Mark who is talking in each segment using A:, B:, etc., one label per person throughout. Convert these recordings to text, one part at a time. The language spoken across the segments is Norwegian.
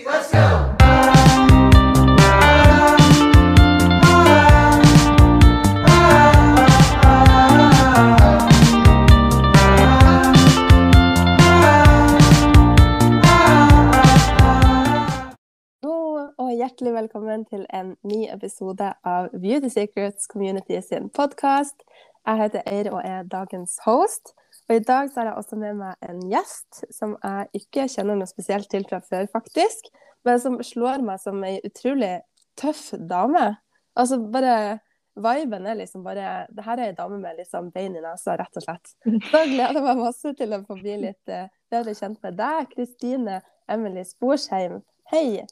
A: let's go!
B: Hjertelig velkommen til en ny episode av Beauty Secrets Community sin podkast. Jeg heter Eir og er dagens host. Og I dag så har jeg også med meg en gjest som jeg ikke kjenner noe spesielt til fra før, faktisk. Men som slår meg som ei utrolig tøff dame. Altså bare Viben er liksom bare Det her er ei dame med liksom bein i nesa, rett og slett. Så gleder jeg meg masse til å få bli litt eh, bedre kjent med deg, Kristine Emily Sporsheim. Hei!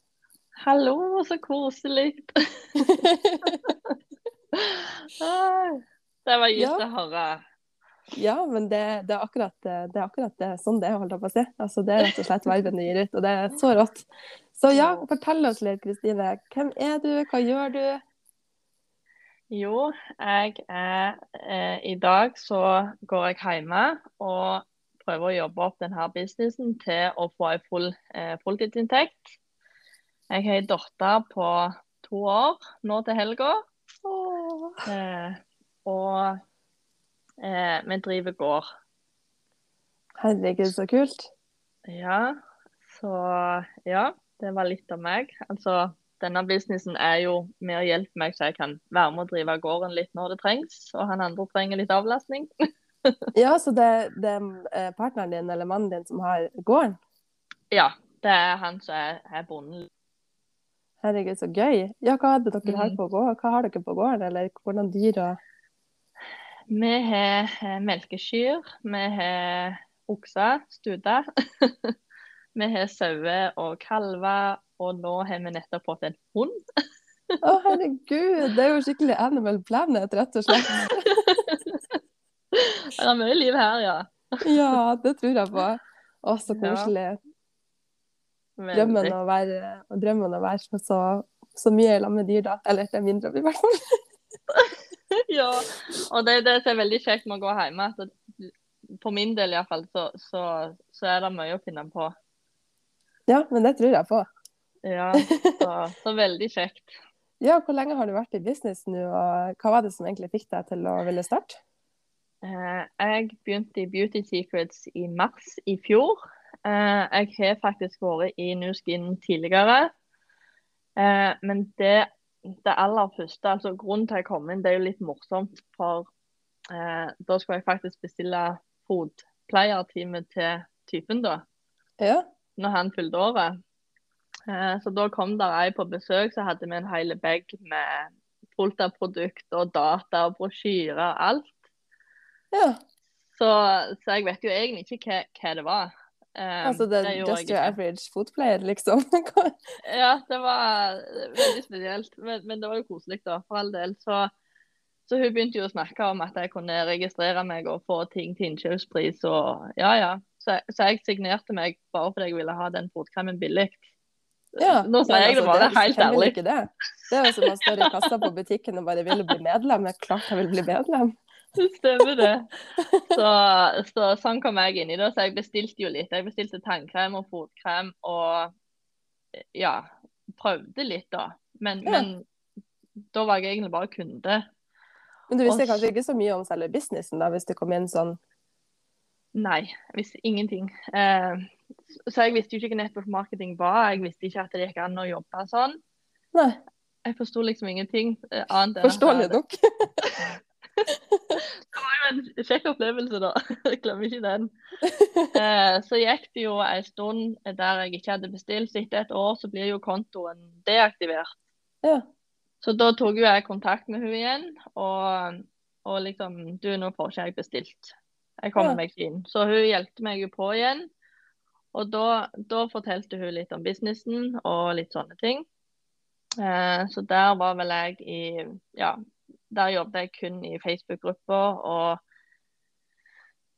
C: Hallo, så koselig. Det var gitt
B: Ja.
C: å høre.
B: Ja, men det, det, er akkurat, det er akkurat det, sånn det er, holdt jeg på å si. Altså, det er rett og slett viben du gir ut, og det er så rått. Så ja, fortell oss litt, Kristine. Hvem er du, hva gjør du?
C: Jo, jeg er eh, I dag så går jeg hjemme og prøver å jobbe opp denne businessen til å få en full eh, fulltidsinntekt. Jeg har en datter på to år nå til helga. Eh, og eh, vi driver gård.
B: Herregud, så kult.
C: Ja, så ja, det var litt av meg. Altså, denne businessen er jo med å hjelpe meg så jeg kan være med å drive gården litt når det trengs, og han andre trenger litt avlastning.
B: Ja, så det, det er eh, partneren din eller mannen din som har gården?
C: Ja, det er han som er, er bonden.
B: Herregud, så gøy. Ja, hva hadde dere her
C: Mm.
B: på gården? Hva har dere på gården, eller hvordan dyr og
C: Vi har eh, melkekyr, vi har okser, studer. vi har sauer og kalver, og nå har vi nettopp fått en hund.
B: Å, herregud! Det er jo skikkelig Animal Planet, rett og slett.
C: Det er mye liv her, ja.
B: Ja, det tror jeg på. Å, så koselig.
C: Veldig.
B: drømmen å være, drømmen å være så, så, så mye i lag med dyr, da. Eller det er min drøm, i hvert fall.
C: Ja, og det, er det som er veldig kjekt med å gå hjemme, at på min del iallfall, så, så, så er det mye å finne på.
B: Ja, men det tror jeg på.
C: Ja, så, så veldig kjekt.
B: Ja, hvor lenge har du vært i business nå, og hva var det som egentlig fikk deg til å ville starte?
C: Eh, jeg begynte i Beauty Secrets i mars i fjor. Eh, jeg har faktisk vært i New Skin tidligere. Eh, men det, det aller første, altså grunnen til at jeg kom inn, det er jo litt morsomt. For eh, da skulle jeg faktisk bestille fotpleiertime til typen, da.
B: Ja.
C: når han fylte året. Eh, så da kom der ei på besøk, så hadde vi en hel bag med fullt av produkt og data og brosjyrer og alt.
B: ja.
C: Så, så jeg vet jo egentlig ikke hva, hva det var. Eh,
B: Altså det
C: det
B: just your average fotplayer, liksom.
C: Ja, det var veldig spesielt, men, men det var jo koselig, da, for all del. Så, så hun begynte jo å snakke om at jeg kunne registrere meg og få ting til innkjøpspris og ja, ja. Så, så jeg signerte meg bare fordi jeg ville ha den fotkremen billig.
B: Ja,
C: Nå sier
B: jeg
C: jeg det
B: bare,
C: bare
B: er-
C: helt ærlig.
B: Det? det er jo som å stå i kassa på butikken og bare ville bli medlem. Men klart jeg vil bli medlem.
C: Stemmer det. Så, så sånn kom jeg inn i det. Så jeg bestilte jo litt. Jeg bestilte tannkrem og fotkrem og ja, prøvde litt da. Men,
B: Ja.
C: men da var jeg egentlig bare kunde.
B: Men du visste
C: Og-
B: kanskje ikke så mye om selve businessen da, hvis det kom inn sånn
C: Nei, jeg visste ingenting. Eh, så jeg visste jo ikke hva network marketing var. Jeg visste ikke at det gikk an å jobbe sånn.
B: Nei,
C: Jeg forsto liksom ingenting. eh, annet enn
B: forståelig nok.
C: Det var jo en kjekk opplevelse, da. Jeg glemmer ikke den. Eh, så gikk det jo en stund der jeg ikke hadde bestilt. Så etter et år så blir jo kontoen deaktivert.
B: Ja.
C: Så da tok jo jeg kontakt med hun igjen, og, og liksom Du, nå får ikke jeg bestilt. Jeg kommer
B: Ja.
C: meg ikke inn. Så hun hjelpte meg jo på igjen. Og da, da fortalte hun litt om businessen og litt sånne ting. Eh, så der var vel jeg i Ja, der jobbet jeg kun i Facebook-gruppa, og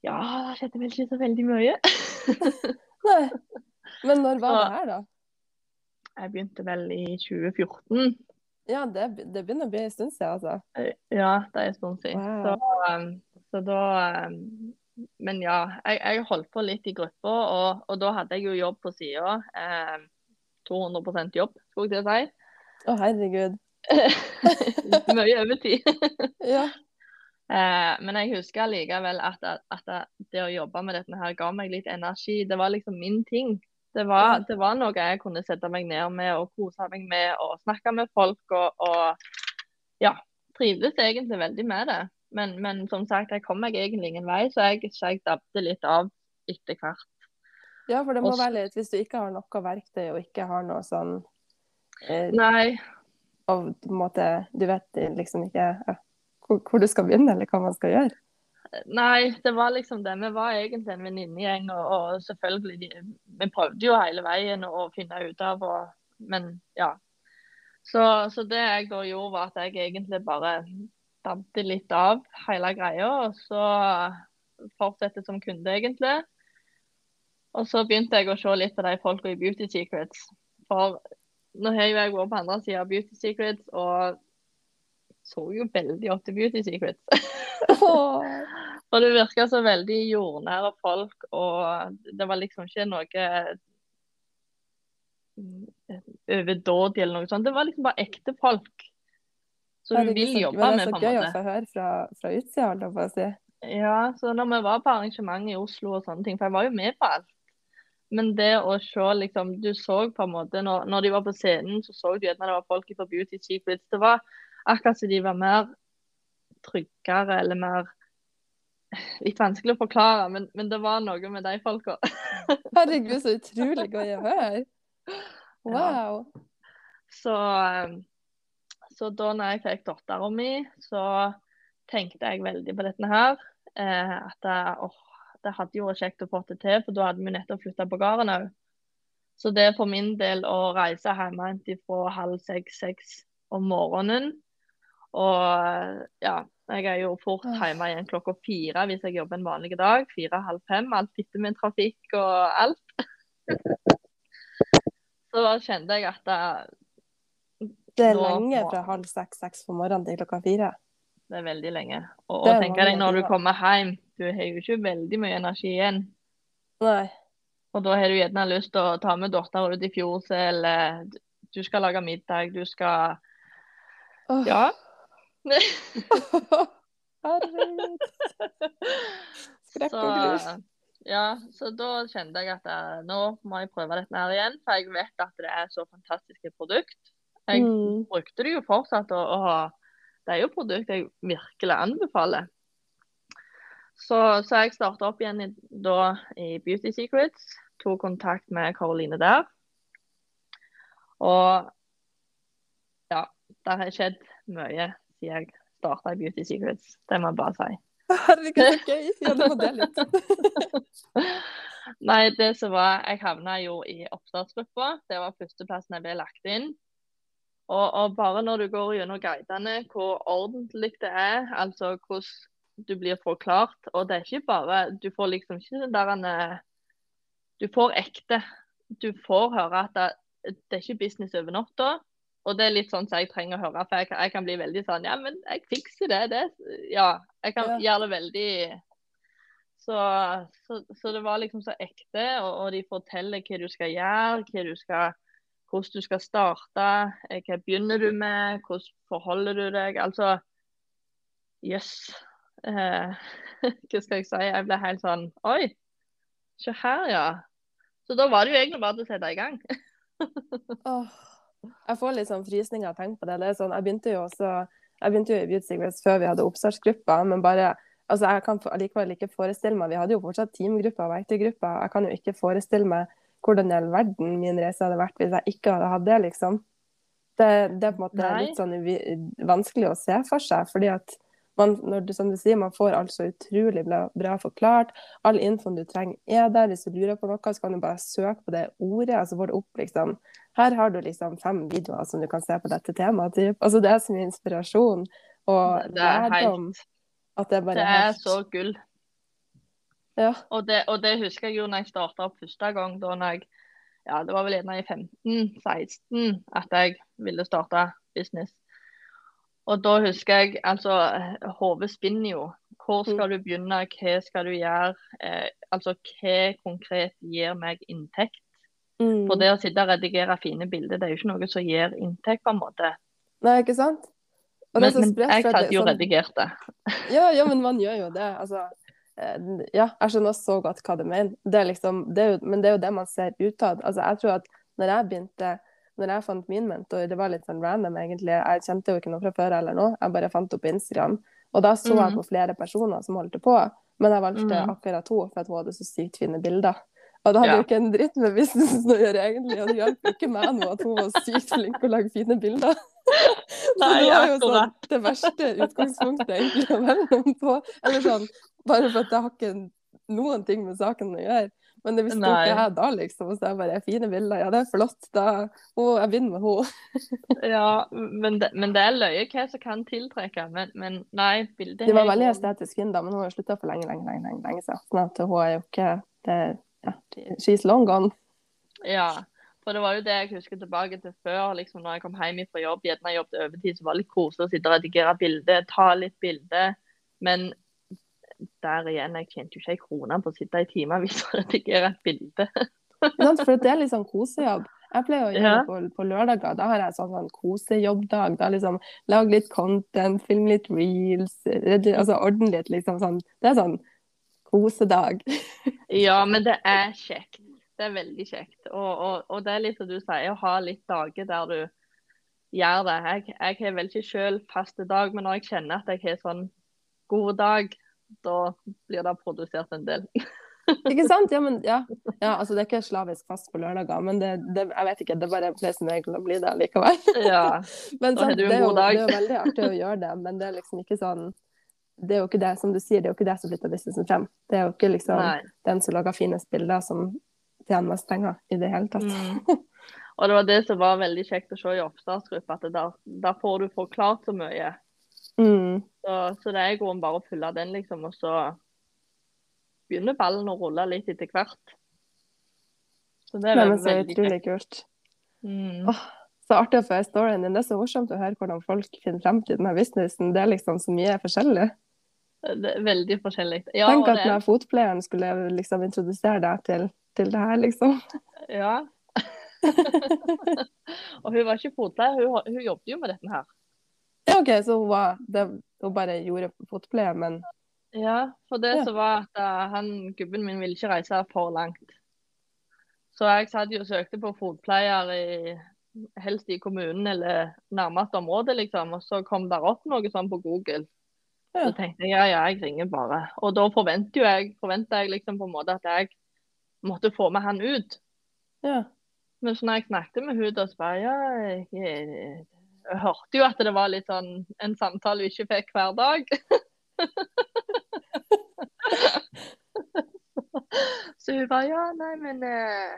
C: ja, det skjedde vel ikke så veldig mye.
B: Nei. Men når var
C: Så-
B: det her, da?
C: Jeg begynte vel i 2014.
B: Ja, det, det begynner å bli en stund siden, altså.
C: Eh, Ja, det er en stund siden.
B: Wow.
C: Så, um, så da um, Men ja, jeg, jeg holdt på litt i gruppa, og, og da hadde jeg jo jobb på sida. Eh, 200% jobb, skulle jeg til å si.
B: Å, herregud.
C: Mye overtid.
B: Ja.
C: Eh, men jeg husker likevel at, at, det å jobbe med dette her ga meg litt energi. Det var liksom min ting. Det var, det var noe jeg kunne sette meg ned med og kose meg med og snakke med folk og, og ja, trivdes egentlig veldig med det. Men, men som sagt, jeg kom meg egentlig ingen vei, så jeg, så jeg dabbet litt av etter hvert.
B: ja, for det må
C: Også-
B: være litt Hvis du ikke har noe verktøy og ikke har noe sånn eh,
C: Nei,
B: og måte, Du vet liksom ikke ja, hvor du skal begynne, eller hva man skal gjøre.
C: Nei, det var liksom det. Vi var egentlig en venninnegjeng, og, og selvfølgelig Vi prøvde jo hele veien å finne ut av, og, men ja. Så, så det jeg da gjorde, var at jeg egentlig bare dabbet litt av hele greia, og så fortsette som kunde, egentlig. Og så begynte jeg å se litt på de folka i Beauty Secrets. For nå har jo jeg vært på andre sida av Beauty Secrets, og så jo veldig opp til Beauty Secrets.
B: Åh.
C: Og det virka så veldig jordnære folk, og det var liksom ikke noe mm, overdådig eller noe sånt. Det var liksom bare ekte folk som
B: Herregud,
C: vil
B: så-
C: jobbe
B: en
C: måte.
B: Det
C: var
B: er så gøy å få høre fra, fra utsida, holdt jeg på å si.
C: Ja, så når vi var på arrangement i Oslo og sånne ting, for jeg var jo med på alt. Men det å se liksom Du så på en måte Når, når de var på scenen, så så du gjerne det var folk fra Beauty Secrets. Det var akkurat som de var mer tryggere eller mer Litt vanskelig å forklare, men, men det var noe med de folka.
B: Herregud, så utrolig gøy å høre. Wow.
C: Så, eh, så da når jeg fikk dattera mi, så tenkte jeg veldig på dette her. Eh, at jeg, åh, det hadde jo vært kjekt å få det til, for da hadde vi nettopp flytta på gården òg. Så det er for min del å reise hjemme fra halv seks-seks om morgenen. Og ja, jeg er jo fort hjemme igjen klokka fire hvis jeg jobber en vanlig dag. Fire-halv fem. Alt etter med trafikk og alt. Så kjente jeg at det,
B: Det er lenge fra halv seks-seks på morgenen til klokka fire.
C: Det er veldig lenge. Og, tenk deg når du kommer hjem, du har jo ikke veldig mye energi igjen.
B: Nei.
C: Og da har du gjerne lyst til å ta med dattera ut i fjorset, eller du skal lage middag, du skal
B: oh.
C: Ja.
B: Herregud. Skrekk og grus.
C: Ja, så da kjente jeg at jeg, nå må jeg prøve dette her igjen, for jeg vet at det er så fantastiske produkt. Jeg
B: Mm.
C: brukte det jo fortsatt, å og det er jo produkter jeg virkelig anbefaler. Så, så jeg starta opp igjen i, da i Beauty Secrets. Tok kontakt med Karoline der. Og ja, det har skjedd mye siden jeg starta i Beauty Secrets. Det må jeg bare si.
B: Herregud, så gøy. Ja, du må dele litt.
C: Nei, det som var Jeg havna jo i oppstartsgruppa. Det var førsteplassen jeg ble lagt inn. Og, og bare når du går gjennom guidene hvor ordentlig det er, altså hvordan du blir forklart Og det er ikke bare Du får liksom ikke den der eh, Du får ekte. Du får høre at det, det er ikke business over natta. Og det er litt sånn som jeg trenger å høre, for jeg, kan- jeg kan bli veldig sånn Ja, men jeg fikser det. det. Ja. Jeg kan
B: Ja.
C: gjøre det veldig så, så, så det var liksom så ekte, og, og de forteller hva du skal gjøre, hva du skal, hvordan du skal starte, eh, hva begynner du med, hvordan forholder du deg. Altså, jøss. Eh, hva skal jeg si? Jeg ble helt sånn Oi, se her, ja. Så da var det jo egentlig bare til å sette i gang.
B: oh, Jeg får litt sånn frysninger av å tenke på det. det sånn, jeg begynte jo også jeg begynte jo i Beauty Secrets før vi hadde oppstartsgruppa, men bare altså jeg kan allikevel ikke forestille meg Vi hadde jo fortsatt teamgrupper og verktøygrupper. Jeg kan jo ikke forestille meg hvordan i all verden min reise hadde vært hvis jeg ikke hadde hatt det, liksom. Det, det er på en måte
C: Nei.
B: litt sånn vanskelig å se for seg, fordi at man, når du, som du sier, man får alt så utrolig bra, bra forklart. All infoen du trenger er der. Hvis du lurer på noe, så kan du bare søke på det ordet, og så får du opp liksom Her har du liksom fem videoer som du kan se på dette temaet. Typ. Altså, det er så mye inspirasjon og
C: Det er
B: lærdom
C: helt
B: at det bare
C: Det er
B: helt
C: så gull.
B: Ja.
C: Og det, og det husker jeg jo når jeg starta opp første gang. da når jeg, ja, Det var vel gjerne i 15-16 at jeg ville starte business. Og da husker jeg altså Hodet spinner jo. Hvor skal du begynne, hva skal du gjøre? Eh, altså hva konkret gir meg inntekt?
B: Mm.
C: For det å sitte og redigere fine bilder, det er jo ikke noe som gir inntekt, på en måte.
B: Nei, ikke sant? Og det er
C: Men,
B: så
C: men jeg hadde jo
B: sånn-
C: redigert det.
B: Ja, ja, men man gjør jo det. Altså, ja, jeg skjønner så godt hva du mener. Det er liksom, det er jo, men det er jo det man ser utad. Altså, jeg tror at når jeg begynte, når jeg fant min mentor, det var litt sånn random egentlig. Jeg kjente jo ikke noe fra før eller noe. Jeg bare fant opp på Instagram. Og da så jeg
C: Mhm.
B: på flere personer som holdt på. Men jeg valgte
C: Mhm.
B: akkurat henne for at hun hadde så sykt fine bilder. Og det hadde
C: Ja.
B: jo ikke en dritt med businessen å gjøre, egentlig. Og det hjalp ikke meg noe at hun var sykt flink til å lage fine bilder.
C: Nei,
B: det var jo sånn det verste utgangspunktet egentlig å velge på. Eller sånn, bare for at det har ikke noen ting med saken å gjøre. Men det visste
C: Nei.
B: ikke jeg da, liksom. Så jeg bare fine bilder, ja det er flott. Da, å, jeg vinner med henne.
C: Ja, men det, men det er løye hva som kan tiltrekke. Men, men nei, bildet
B: Det var veldig estetisk fin, da, men hun har slutta for lenge, lenge, lenge, lenge, lenge siden. Sånn at hun er jo ikke det, ja, She's long gone.
C: Ja, for det var jo det jeg husker tilbake til før. liksom Når jeg kom hjem fra jobb, gjerne jeg jobbet overtid, så var det litt koselig å sitte og redigere bilder, ta litt bilder. Men der igjen, jeg tjente jo ikke ei krone på å sitte i timevis og redigere et bilde.
B: For det er litt sånn kosejobb. Jeg pleier å gjøre
C: Ja.
B: det på, på lørdager. Da har jeg sånn, sånn kosejobbdag. Da liksom Lage litt content, film litt reels, altså ordne litt, liksom sånn. Det er sånn kosedag.
C: Ja, men det er kjekt. Det er veldig kjekt. Og, og, og det er litt som du sier, å ha litt dager der du gjør det. Jeg, jeg har vel ikke selv faste dag, men når jeg kjenner at jeg har sånn god dag, da blir det produsert en del.
B: Ikke sant? Ja, men ja. ja altså det er ikke slavisk fast på lørdager, men det, det, jeg vet ikke, det er bare pleier som regel å bli det likevel.
C: Ja.
B: Men sant, det, er jo,
C: god dag.
B: det er jo veldig artig å gjøre det, men det er liksom ikke sånn det er jo ikke det, som du sier, det er jo ikke det som flytter businessen frem. Det er jo ikke liksom den som lager finest bilder, som tjener mest penger i det hele tatt.
C: Mm. Og det var det som var veldig kjekt å se i oppstartsgruppa, at der, der får du forklart så mye.
B: Mm.
C: Så, så det er i grunnen bare å følge den, liksom, og så begynner ballen å rulle litt etter hvert. Så det er
B: Nei, så utrolig kult.
C: Mm.
B: Oh, så artig å få høre storyen din. Det er så morsomt å høre hvordan folk finner frem til denne businessen. Det er liksom så mye forskjellig.
C: Det er veldig forskjellig. Ja,
B: Tenk at
C: det,
B: når fotpleieren skulle liksom introdusere deg til, til det her, liksom.
C: ja. og hun var ikke fotpleier, hun, hun jobbet jo med dette her.
B: Ja, OK, så hun, var, det, hun bare gjorde fotpleie, men
C: Ja, for det
B: Ja.
C: som var at uh, han, gubben min ville ikke reise for langt. Så jeg satt jo og søkte på fotpleier i, helst i kommunen eller nærmeste område, liksom. Og så kom der opp noe sånn på Google.
B: Ja.
C: Så tenkte jeg ja, ja, jeg ringer bare. Og da forventer jeg, forventer jeg liksom på en måte at jeg måtte få med han ut.
B: ja.
C: Men så når jeg snakket med hun, da bare ja, jeg, jeg, jeg hørte jo at det var litt sånn en samtale vi ikke fikk hver dag. så hun bare ja, nei, men eh,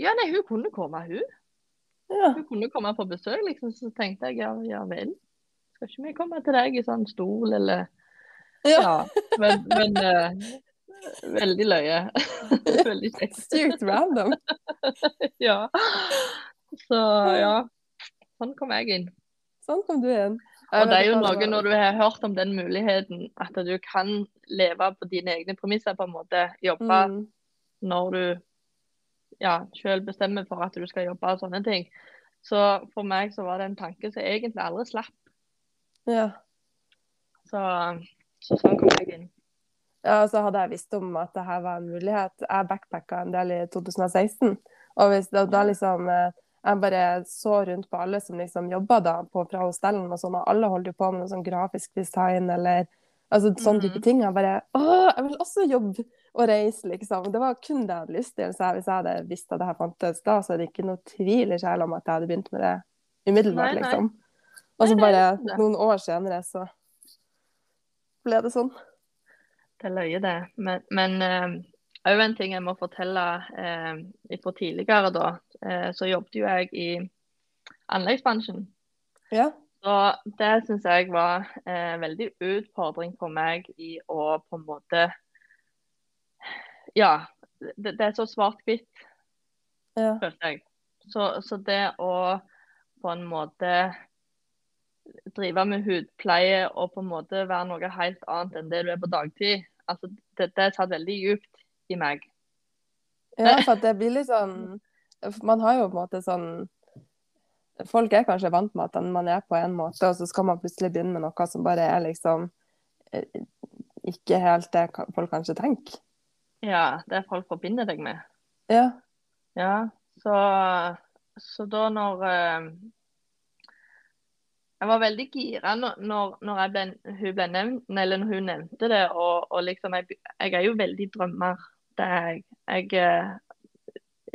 C: Ja, nei, hun kunne komme, hun.
B: ja.
C: Hun kunne komme på besøk, liksom. Så tenkte jeg ja, ja vel. Skal ikke vi komme til deg i sånn stol, eller
B: Ja.
C: Ja. Men, men uh, veldig løye. veldig kjekt.
B: Sykt random.
C: Ja. Så ja. Sånn kom jeg inn.
B: Sånn kom du inn.
C: Og det er jo noe når du har hørt om den muligheten, at du kan leve på dine egne premisser, på en måte. Jobbe.
B: Mm.
C: når du ja, selv bestemmer for at du skal jobbe og sånne ting. Så for meg så var det en tanke som egentlig aldri slapp.
B: Ja.
C: Så, så sånn kom jeg inn.
B: Ja, så hadde jeg visst om at det her var en mulighet. Jeg backpacka en del i 2016. Og hvis da, da liksom eh, Jeg bare så rundt på alle som liksom jobba da på, fra hostellen og sånn, og alle holdt jo på med noe sånn grafisk design eller altså sånn type
C: Mhm.
B: ting. Jeg bare Å, jeg vil også jobbe og reise, liksom. Det var kun det jeg hadde lyst til. Så jeg, hvis jeg hadde visst at det her fantes da, så er det ikke noe tvil i sjela om at jeg hadde begynt med det umiddelbart,
C: Nei, nei.
B: liksom. Og så bare noen år senere så ble det sånn.
C: Det er løye, det. Men, men eh, òg en ting jeg må fortelle eh, fra tidligere, da. Eh, så jobbet jo jeg i anleggsbransjen.
B: Ja.
C: Så det syns jeg var eh, veldig utfordring for meg i å på en måte Ja. Det, det er så svart-hvitt,
B: ja.
C: følte jeg. Så, så det å på en måte drive med hudpleie og på en måte være noe helt annet enn det du er på dagtid, altså Dette er satt veldig djupt i meg.
B: Ja, for det blir litt sånn Man har jo på en måte sånn Folk er kanskje vant med at man er på en måte, og så skal man plutselig begynne med noe som bare er liksom eh, ikke helt det folk kanskje tenker.
C: Ja, det folk forbinder deg med.
B: Ja.
C: Ja, så, så da når eh, Jeg var veldig gira når, når, ble, hun ble nevnt, eller når hun nevnte det. Og, og liksom, jeg, jeg er jo veldig drømmer. Det er jeg. Jeg eh,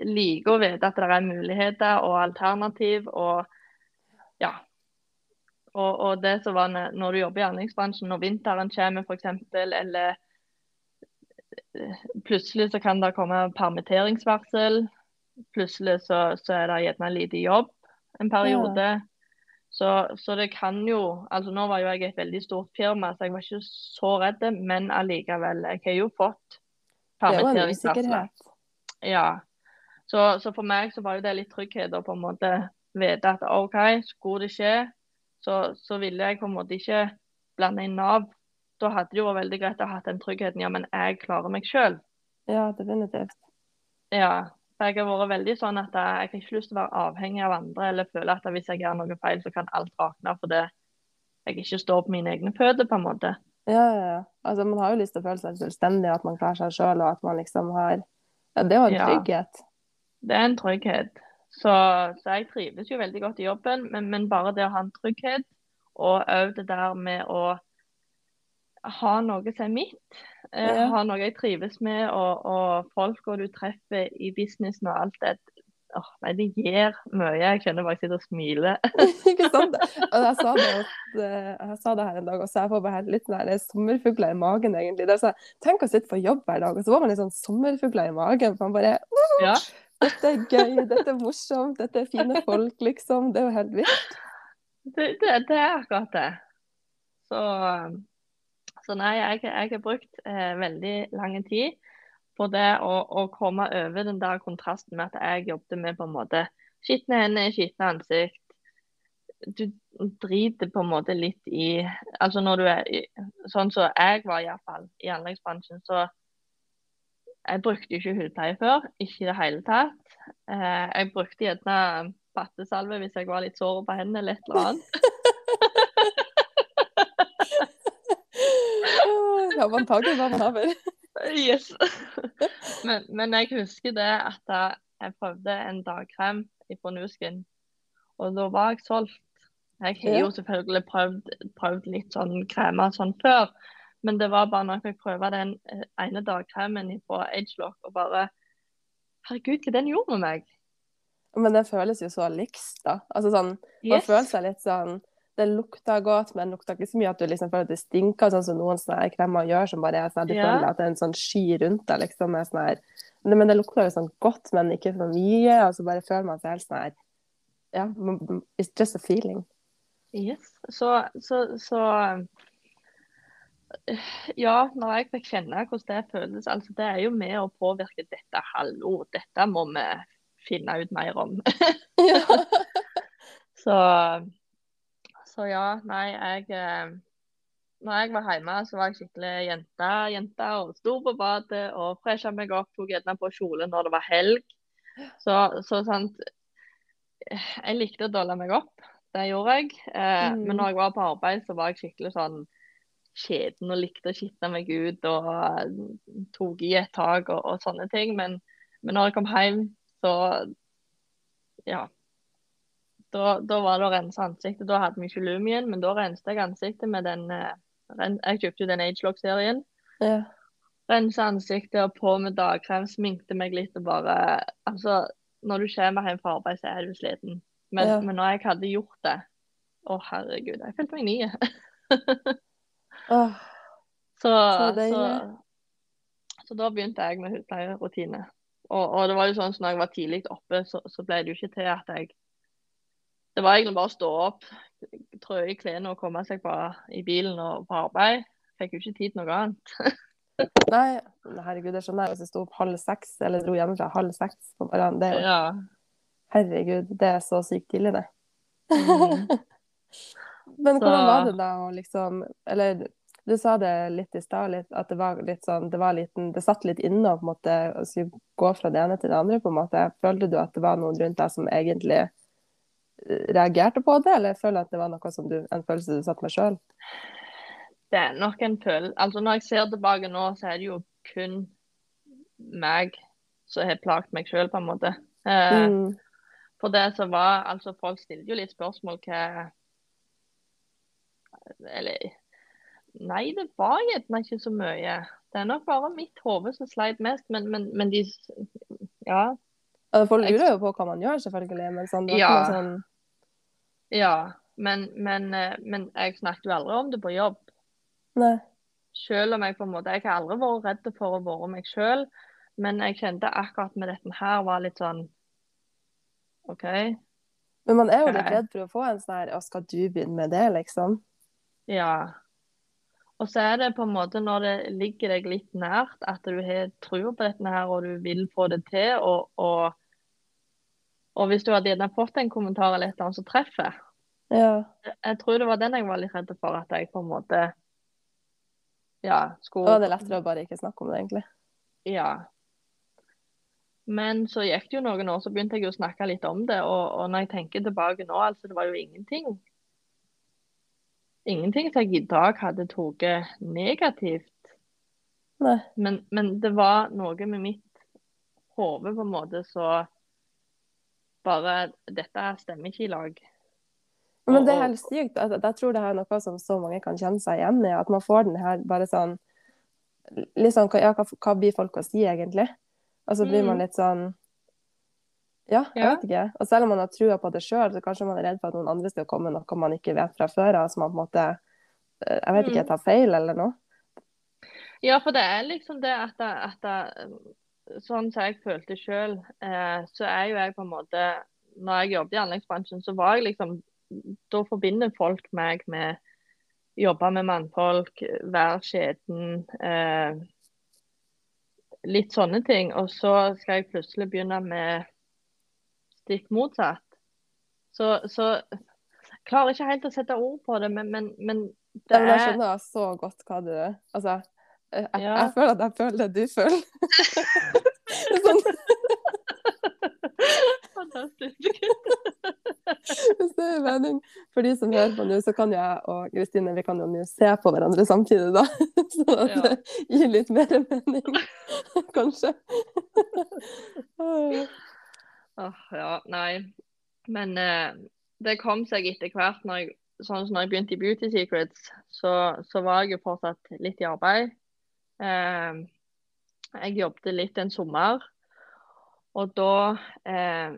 C: liker å vite at det er muligheter og alternativ. Og ja. Og, og det som var når du jobber i anleggsbransjen, når vinteren kommer f.eks., eller eh, plutselig så kan det komme permitteringsvarsel. Plutselig så, så er det gjerne lite jobb en periode. Så, så det kan jo altså Nå var jo jeg et veldig stort firma, så jeg var ikke så redd, men allikevel. Jeg har jo fått
B: er usikkerhet.
C: Ja. Så, så for meg så var jo det litt trygghet å på en måte vite at OK, skulle det skje, så, så ville jeg på en måte ikke blande inn Nav. Da hadde det jo vært veldig greit å ha den tryggheten. Ja, men jeg klarer meg sjøl.
B: Ja, definitivt.
C: Ja. For jeg har vært veldig sånn at jeg, har ikke lyst til å være avhengig av andre, eller føle at hvis jeg gjør noe feil, så kan alt rakne fordi jeg ikke står på mine egne føtter, på en måte.
B: Ja, ja, ja. Altså, man har jo lyst til å føle seg selvstendig, at man klarer seg sjøl, og at man liksom har Ja, det er jo en
C: Ja.
B: trygghet.
C: Det er en trygghet. Så, så jeg trives jo veldig godt i jobben, men, men bare det å ha en trygghet, og òg det der med å ha noe som er mitt, eh,
B: Ja.
C: Har noe jeg trives med, og, og folka du treffer i businessen og alt det åh, nei, det gir mye. Jeg kjenner bare jeg sitter og smiler.
B: ikke sant? Og jeg sa at, eh, jeg sa det her en dag, og så jeg får bare litt nære sommerfugler i magen, egentlig. Det er sånn, tenk å sitte på jobb hver dag, og så får man litt sånn sommerfugler i magen. For man bare
C: Ja.
B: Dette er gøy, dette er morsomt, dette er fine folk, liksom. Det er jo helt vilt.
C: Det, det, det er akkurat det. Så, så nei, jeg, jeg har brukt eh, veldig lang tid på det å, å komme over den der kontrasten med at jeg jobbet med på en måte skitne hender, skitne ansikt. Du driter på en måte litt i Altså når du er Sånn som jeg var iallfall i anleggsbransjen, så jeg brukte ikke hudpleie før. Ikke i det hele tatt. Eh, jeg brukte gjerne pattesalve hvis jeg var litt sår på hendene eller et eller annet.
B: Ja, man tar har.
C: Yes. Men, men jeg husker det at jeg- prøvde en dagkrem fra Nuskin, og da var jeg solgt. Jeg har jo selvfølgelig prøvd, prøvd litt sånn kremer sånn før, men det var bare når jeg fikk prøve den eh, ene dagkremen fra Agelock og bare Herregud, hva den gjorde med meg?
B: Men det føles jo så likt, da. Altså sånn, man føler seg litt sånn Det lukter godt, men lukter ikke så mye at du liksom føler at det stinker, sånn som noen sånne her kremer gjør, som bare er sånn at du
C: Ja.
B: føler at det er en sånn sky rundt deg, liksom. Med sånn her Men det lukter jo sånn godt, men ikke for mye, og så bare føler man seg helt sånn her Ja, it's just a feeling.
C: Yes. Så, så, så Ja, når jeg fikk kjenne hvordan det føles, altså det er jo med å påvirke dette. Hallo, dette må vi finne ut mer om. Så, så ja, nei, jeg eh, Når jeg var hjemme, så var jeg skikkelig jente, jente og sto på badet og fresha meg opp. Tok gjerne på kjole når det var helg. Så, så sant Jeg likte å dolle meg opp. Det gjorde jeg. Eh,
B: Mm.
C: Men når jeg var på arbeid, så var jeg skikkelig sånn skjeden og likte å skitne meg ut og eh, tok i et tak og, og sånne ting. Men, men når jeg kom hjem, så ja. Da, da var det å rense ansiktet. Da hadde vi ikke Lumien, men da renste jeg ansiktet med den eh, Jeg kjøpte jo den Agelog-serien.
B: ja.
C: Rense ansiktet og på med dagkrem, sminkte meg litt og bare Altså, når du kommer hjem fra arbeid, så er du sliten. Men,
B: Ja.
C: men når jeg hadde gjort det Å, herregud, jeg følte meg ny.
B: oh,
C: Så,
B: Så
C: så, så da begynte jeg med hudpleierutine. Og, og det var jo sånn så når jeg var tidlig oppe, så, så ble det jo ikke til at jeg Det var egentlig bare å stå opp, trø i klærne og komme seg på, i bilen og på arbeid. Fikk jo ikke tid til noe annet.
B: Nei, herregud, det skjønner jeg hvis jeg sto opp halv seks, eller dro hjemmefra halv seks på morgenen. Det er jo,
C: Ja.
B: herregud, det er så sykt tidlig, det.
C: Mm.
B: Men
C: Så-
B: hvordan var det da å liksom Eller Du sa det litt i stad, at det var litt sånn Det var liten, det satt litt inne å gå fra det ene til det andre, på en måte. Følte du at det var noen rundt deg som egentlig reagerte på det, eller føler du at det var noe som du, en følelse du satt meg sjøl?
C: Det er nok en følelse Altså, når jeg ser tilbake nå, så er det jo kun meg som har plaget meg sjøl, på en måte. Eh,
B: Mm.
C: For det som var Altså, folk stilte jo litt spørsmål hva Eller Nei, det var gjerne ikke så mye. Det er nok bare mitt hode som sleit mest, men, men, men de Ja.
B: Folk
C: Jeg-
B: lurer jo på hva man gjør, selvfølgelig, men sånn,
C: Ja.
B: sånn
C: Ja. Men, men, eh, men jeg snakket jo aldri om det på jobb.
B: Nei.
C: Selv om jeg på en måte Jeg har aldri vært redd for å være meg sjøl, men jeg kjente akkurat med dette her var litt sånn OK.
B: Men man er jo litt redd for å få en sånn her skal du begynne med det, liksom?
C: Ja. Og så er det på en måte når det ligger deg litt nært, at du har tro på dette her og du vil få det til, og, og, og hvis du hadde gjerne fått en kommentar eller et eller annet som treffer
B: Ja.
C: Jeg tror det var den jeg var litt redd for, at jeg på en måte Ja,
B: Da
C: skulle
B: var det lettere å bare ikke snakke om det, egentlig.
C: Ja. Men så gikk det jo noen år, så begynte jeg jo å snakke litt om det. Og, og når jeg tenker tilbake nå, altså det var jo ingenting Ingenting som jeg i dag hadde tatt negativt. Men, men det var noe med mitt hode på en måte så bare Dette stemmer ikke i lag.
B: Men det er helt sykt. Jeg tror det er noe som så mange kan kjenne seg igjen i. At man får den her bare sånn litt sånn, ja, hva, hva blir folk å si, egentlig? Og så blir man
C: Mm.
B: litt sånn Ja, jeg
C: Ja.
B: vet ikke. Og selv om man har trua på det sjøl, så kanskje man er redd for at noen andre skal komme med noe man ikke vet fra før av, så man på en måte eh, Jeg vet ikke,
C: jeg
B: tar feil eller noe.
C: Ja, for det er liksom det at, at sånn som jeg følte sjøl, eh, så er jo jeg på en måte Når jeg jobbet i anleggsbransjen, så var jeg liksom Da forbinder folk meg med jobbe med mannfolk, være skjeden, eh, litt sånne ting. Og så skal jeg plutselig begynne med stikk motsatt. Så, så jeg klarer ikke helt å sette ord på det, men, men, men det
B: er jeg
C: er
B: skjønner så godt hva du Altså, jeg, jeg,
C: Ja.
B: jeg føler at jeg føler det du føler. sånn,
C: Fantastisk.
B: hvis det er mening. For de som hører på nå, så kan jeg og Kristine vi kan jo nå se på hverandre samtidig, da. Sånn at det gir litt mer mening, kanskje.
C: Åh, ja, nei. Men eh, det kom seg etter hvert. Når jeg, sånn som når jeg begynte i Beauty Secrets, så, så var jeg jo fortsatt litt i arbeid. Eh, jeg jobbet litt en sommer. Og da eh,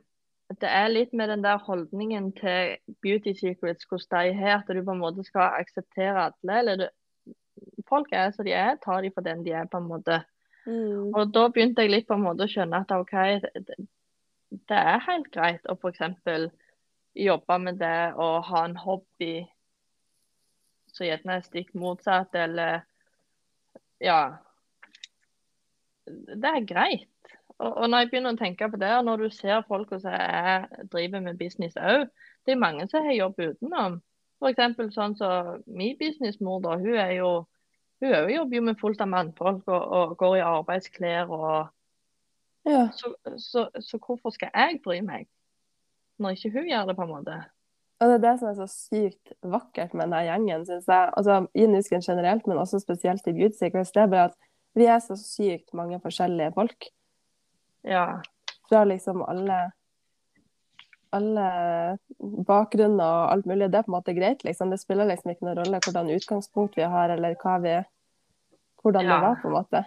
C: Det er litt med den der holdningen til Beauty Secrets, hvordan de har, at du på en måte skal akseptere alle. Eller du, folk er som de er, ta de for den de er, på en måte.
B: Mm.
C: Og da begynte jeg litt på en måte å skjønne at OK, det, det er helt greit å f.eks. jobbe med det og ha en hobby som gjerne er stikk motsatt, eller Ja. Det er greit. Og, og når jeg begynner å tenke på det, og når du ser folk som er, driver med business òg, det er mange som har jobb utenom. F.eks. sånn som min businessmor, da. Hun er jo hun er jobber jo med fullt av mannfolk og, og går i arbeidsklær. og
B: Ja.
C: så, så, så hvorfor skal jeg bry meg, når ikke hun gjør det, på en måte?
B: Og det er det som er så sykt vakkert med denne gjengen, syns jeg. Altså, I Nusken generelt, men også spesielt i Beauty Secrets. Det er bare at vi er så sykt mange forskjellige folk.
C: Ja.
B: Fra liksom alle alle bakgrunner og alt mulig. Det er på en måte greit, liksom. Det spiller liksom ikke noen rolle hvordan utgangspunkt vi har, eller hva vi hvordan det var, på en måte.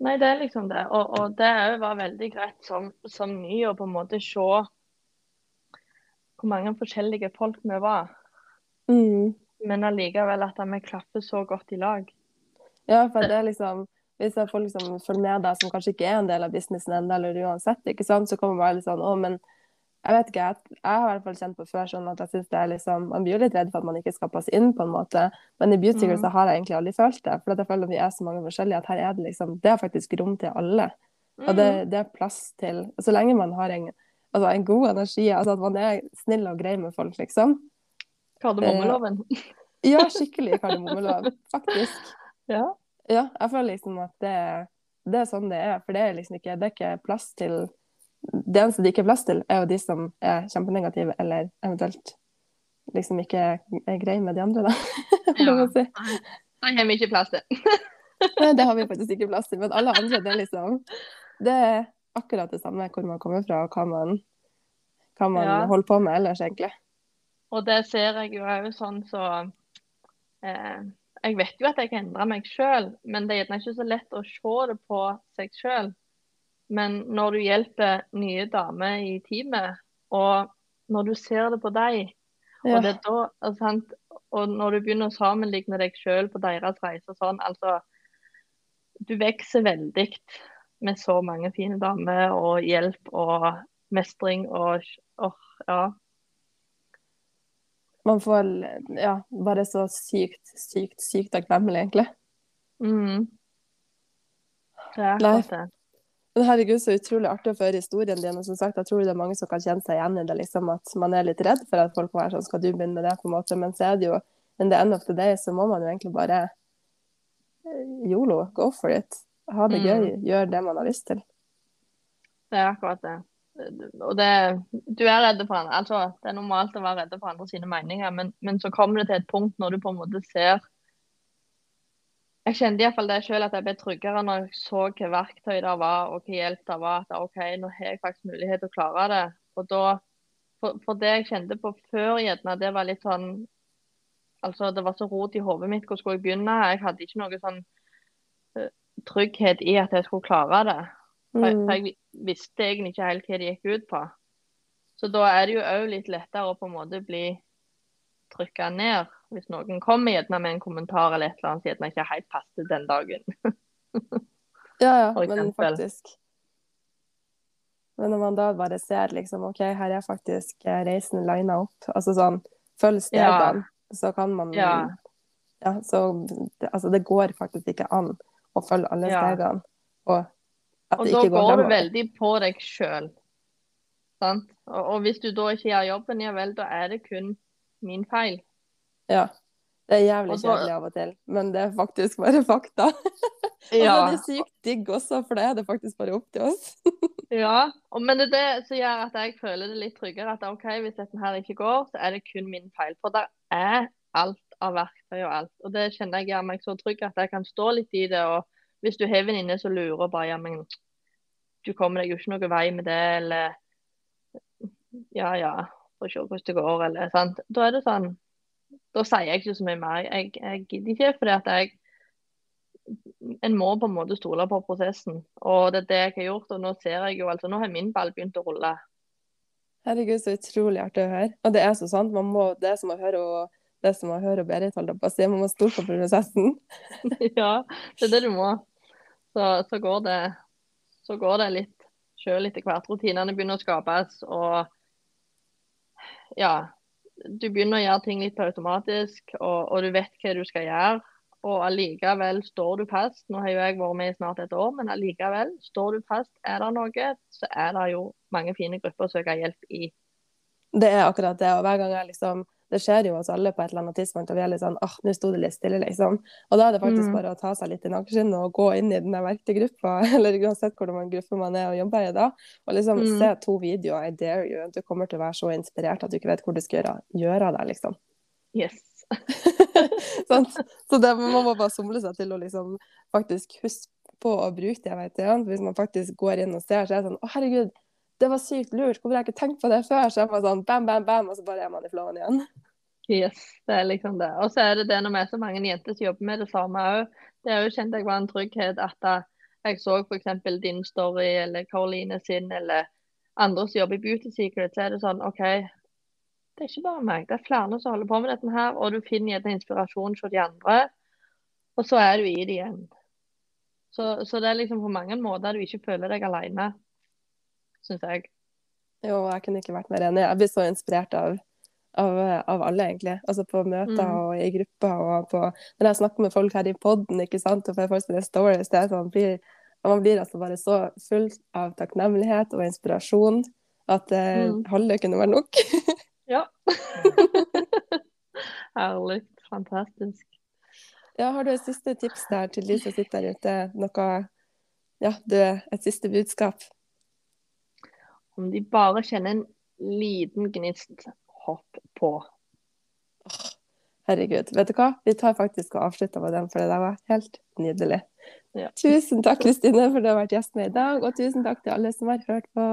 C: Nei, det er liksom det. Og, og det òg var veldig greit som, som ny å på en måte se hvor mange forskjellige folk vi var.
B: Mm.
C: Men allikevel at vi klaffer så godt i lag.
B: Ja, for det er liksom Hvis det er folk som følger med deg, som kanskje ikke er en del av businessen ennå, eller uansett, ikke sant, så kommer bare litt sånn Å, men jeg vet ikke, jeg, jeg har i hvert fall kjent på før sånn at jeg synes det er liksom Man blir jo litt redd for at man ikke skal passe inn, på en måte, men i Beauty Secrets
C: Mm.
B: så har jeg egentlig aldri følt det. For jeg føler at vi er så mange forskjellige, at her er det liksom Det er faktisk rom til alle. Og det,
C: Mm.
B: det er plass til Så lenge man har en, altså en god energi, altså at man er snill og grei med folk, liksom.
C: Kardemommeloven.
B: Ja, skikkelig kardemommelov, faktisk.
C: Ja.
B: Ja, jeg føler liksom at det, det er sånn det er. For det er liksom ikke, det er ikke plass til Det eneste det ikke er plass til, er jo de som er kjempenegative, eller eventuelt liksom ikke er greie med de andre, da.
C: Ja.
B: si.
C: Det har vi ikke plass til.
B: Nei, det har vi faktisk ikke plass til. Men alle andre, det er liksom Det er akkurat det samme hvor man kommer fra, og hva man, hva man
C: Ja.
B: holder på med ellers, egentlig.
C: Og det ser jeg jo òg sånn så eh, Jeg vet jo at jeg kan endre meg sjøl, men det er gjerne ikke så lett å se det på seg sjøl. Men når du hjelper nye damer i teamet, og når du ser det på dem,
B: Ja.
C: og, det da, altså, og når du begynner å sammenligne deg sjøl på deres reise og sånn, altså Du vokser veldig med så mange fine damer og hjelp og mestring og åh, ja.
B: Man får ja, bare så sykt, sykt, sykt takknemlig, egentlig.
C: Mm. Det er akkurat det.
B: Men herregud, så utrolig artig å få høre historien din. Og som sagt, jeg tror det er mange som kan kjenne seg igjen i det, liksom, at man er litt redd for at folk må være sånn, skal du begynne med det, på en måte. Men så er det jo, in the end of the day, så må man jo egentlig bare eh, yolo, go for it. Ha det
C: Mm.
B: gøy, gjør det man har lyst til.
C: Det er akkurat det. Og det, du er redd for andre. Altså, det er normalt å være redd for andre sine meninger, men, men så kommer det til et punkt når du på en måte ser Jeg kjente iallfall det sjøl at jeg ble tryggere når jeg så hva verktøy det var og hva hjelp det var. At OK, nå har jeg faktisk mulighet til å klare det. Og da For, for det jeg kjente på før, gjerne, det var litt sånn Altså, det var så rot i hodet mitt. Hvor skulle jeg begynne? Jeg hadde ikke noe sånn eh, trygghet i at jeg skulle klare det. For
B: Mm.
C: for jeg visste egentlig ikke helt hva det gikk ut på. Så da er det jo òg litt lettere å på en måte bli trykka ned hvis noen kommer gjerne med en kommentar eller et eller annet som gjerne ikke helt passer den dagen.
B: Ja, ja, men faktisk. Men når man da bare ser liksom, OK, her er faktisk eh, reisen lina opp, altså sånn, følg stegene, så kan man
C: Ja.
B: ja, så altså det går faktisk ikke an å følge alle
C: Ja.
B: stegene, og at
C: Og
B: det
C: da
B: går
C: går du veldig på deg sjøl. Og, og hvis du da ikke gjør jobben, ja vel, da er det kun min feil.
B: Ja. Det er jævlig
C: Og da-
B: kjedelig av og til, men det er faktisk bare fakta. Og så er det sykt digg også, for det er det faktisk bare opp til oss.
C: ja. Og, men det er det som gjør at jeg føler det litt tryggere. At OK, hvis dette her ikke går, så er det kun min feil. For det er alt av verktøy og alt. Og det kjenner jeg gjør meg så trygg at jeg kan stå litt i det. Og hvis du har venninne som lurer bare ja, men du kommer deg jo ikke noen vei med det, eller ja ja, får se hvordan det går, eller sant. Da er det sånn Da sier jeg ikke så mye mer. Jeg, jeg gidder ikke, fordi at jeg en må på en måte stole på prosessen. Og det er det jeg har gjort. Og nå ser jeg jo altså, nå har min ball begynt å rulle.
B: Herregud, så utrolig artig å høre. Og det er så sant. Man må, det er som å høre og det er som å høre Berit holde på å si. Man må stole på prosessen.
C: ja, det er det du må. Så, så går det så går det litt sjøl etter hvert. Rutinene begynner å skapes, og ja. Du begynner å gjøre ting litt på automatisk, og, og du vet hva du skal gjøre. Og allikevel står du fast. Nå har jo jeg vært med i snart et år, men allikevel står du fast. Er det noe, så er det jo mange fine grupper å søke hjelp i.
B: Det er akkurat det. Og hver gang jeg liksom Det skjer jo hos alle på et eller annet tidspunkt, og vi er litt sånn åh, nå sto det litt stille, liksom. Og da er det faktisk
C: Mm.
B: bare å ta seg litt i nakkeskinnet og gå inn i den der verktøygruppa, eller uansett hvordan gruppe man er og jobber i da, og liksom
C: Mm.
B: se to videoer, I dare you. Du kommer til å være så inspirert at du ikke vet hvor du skal gjøre, gjøre av deg, liksom.
C: Yes.
B: sånn. Så det, man må bare somle seg til å liksom faktisk huske på å bruke det verktøyene. Hvis man faktisk går inn og ser, så er det sånn Å, herregud, det var sykt lurt. Hvorfor har jeg ikke tenkt på det før? Så er man sånn bam, bam, bam, og så bare er man i flowen igjen.
C: Yes, det er liksom det. Og så er det det når vi er så mange jenter som jobber med det samme òg. Det er jo kjent jeg var en trygghet at eh, jeg så f.eks. din story eller Caroline sin eller andre som jobber i Beauty Secret, så er det sånn OK, det er ikke bare meg. Det er flere som holder på med dette her, og du finner gjerne inspirasjon hos de andre. Og så er du i det igjen. Så, så det er liksom på mange måter du ikke føler deg alene, syns jeg.
B: Jo, jeg kunne ikke vært mer enig. Jeg blir så inspirert av, av, av alle, egentlig. Altså på møter
C: Mm.
B: og i grupper og på Når jeg snakker med folk her i poden, ikke sant, og får folk sine stories, det er sånn blir, man blir altså bare så full av takknemlighet og inspirasjon at det
C: Mm.
B: halve kunne vært nok.
C: Ja. Herlig. fantastisk.
B: Ja, har du et siste tips der til de som sitter der ute? Noe Ja, du, et siste budskap?
C: Om de bare kjenner en liten gnist, hopp på.
B: Herregud. Vet du hva? Vi tar faktisk og avslutter med den, for det der var helt nydelig.
C: Ja.
B: Tusen takk, Kristine, for du har vært gjest med i dag, og tusen takk til alle som har hørt på.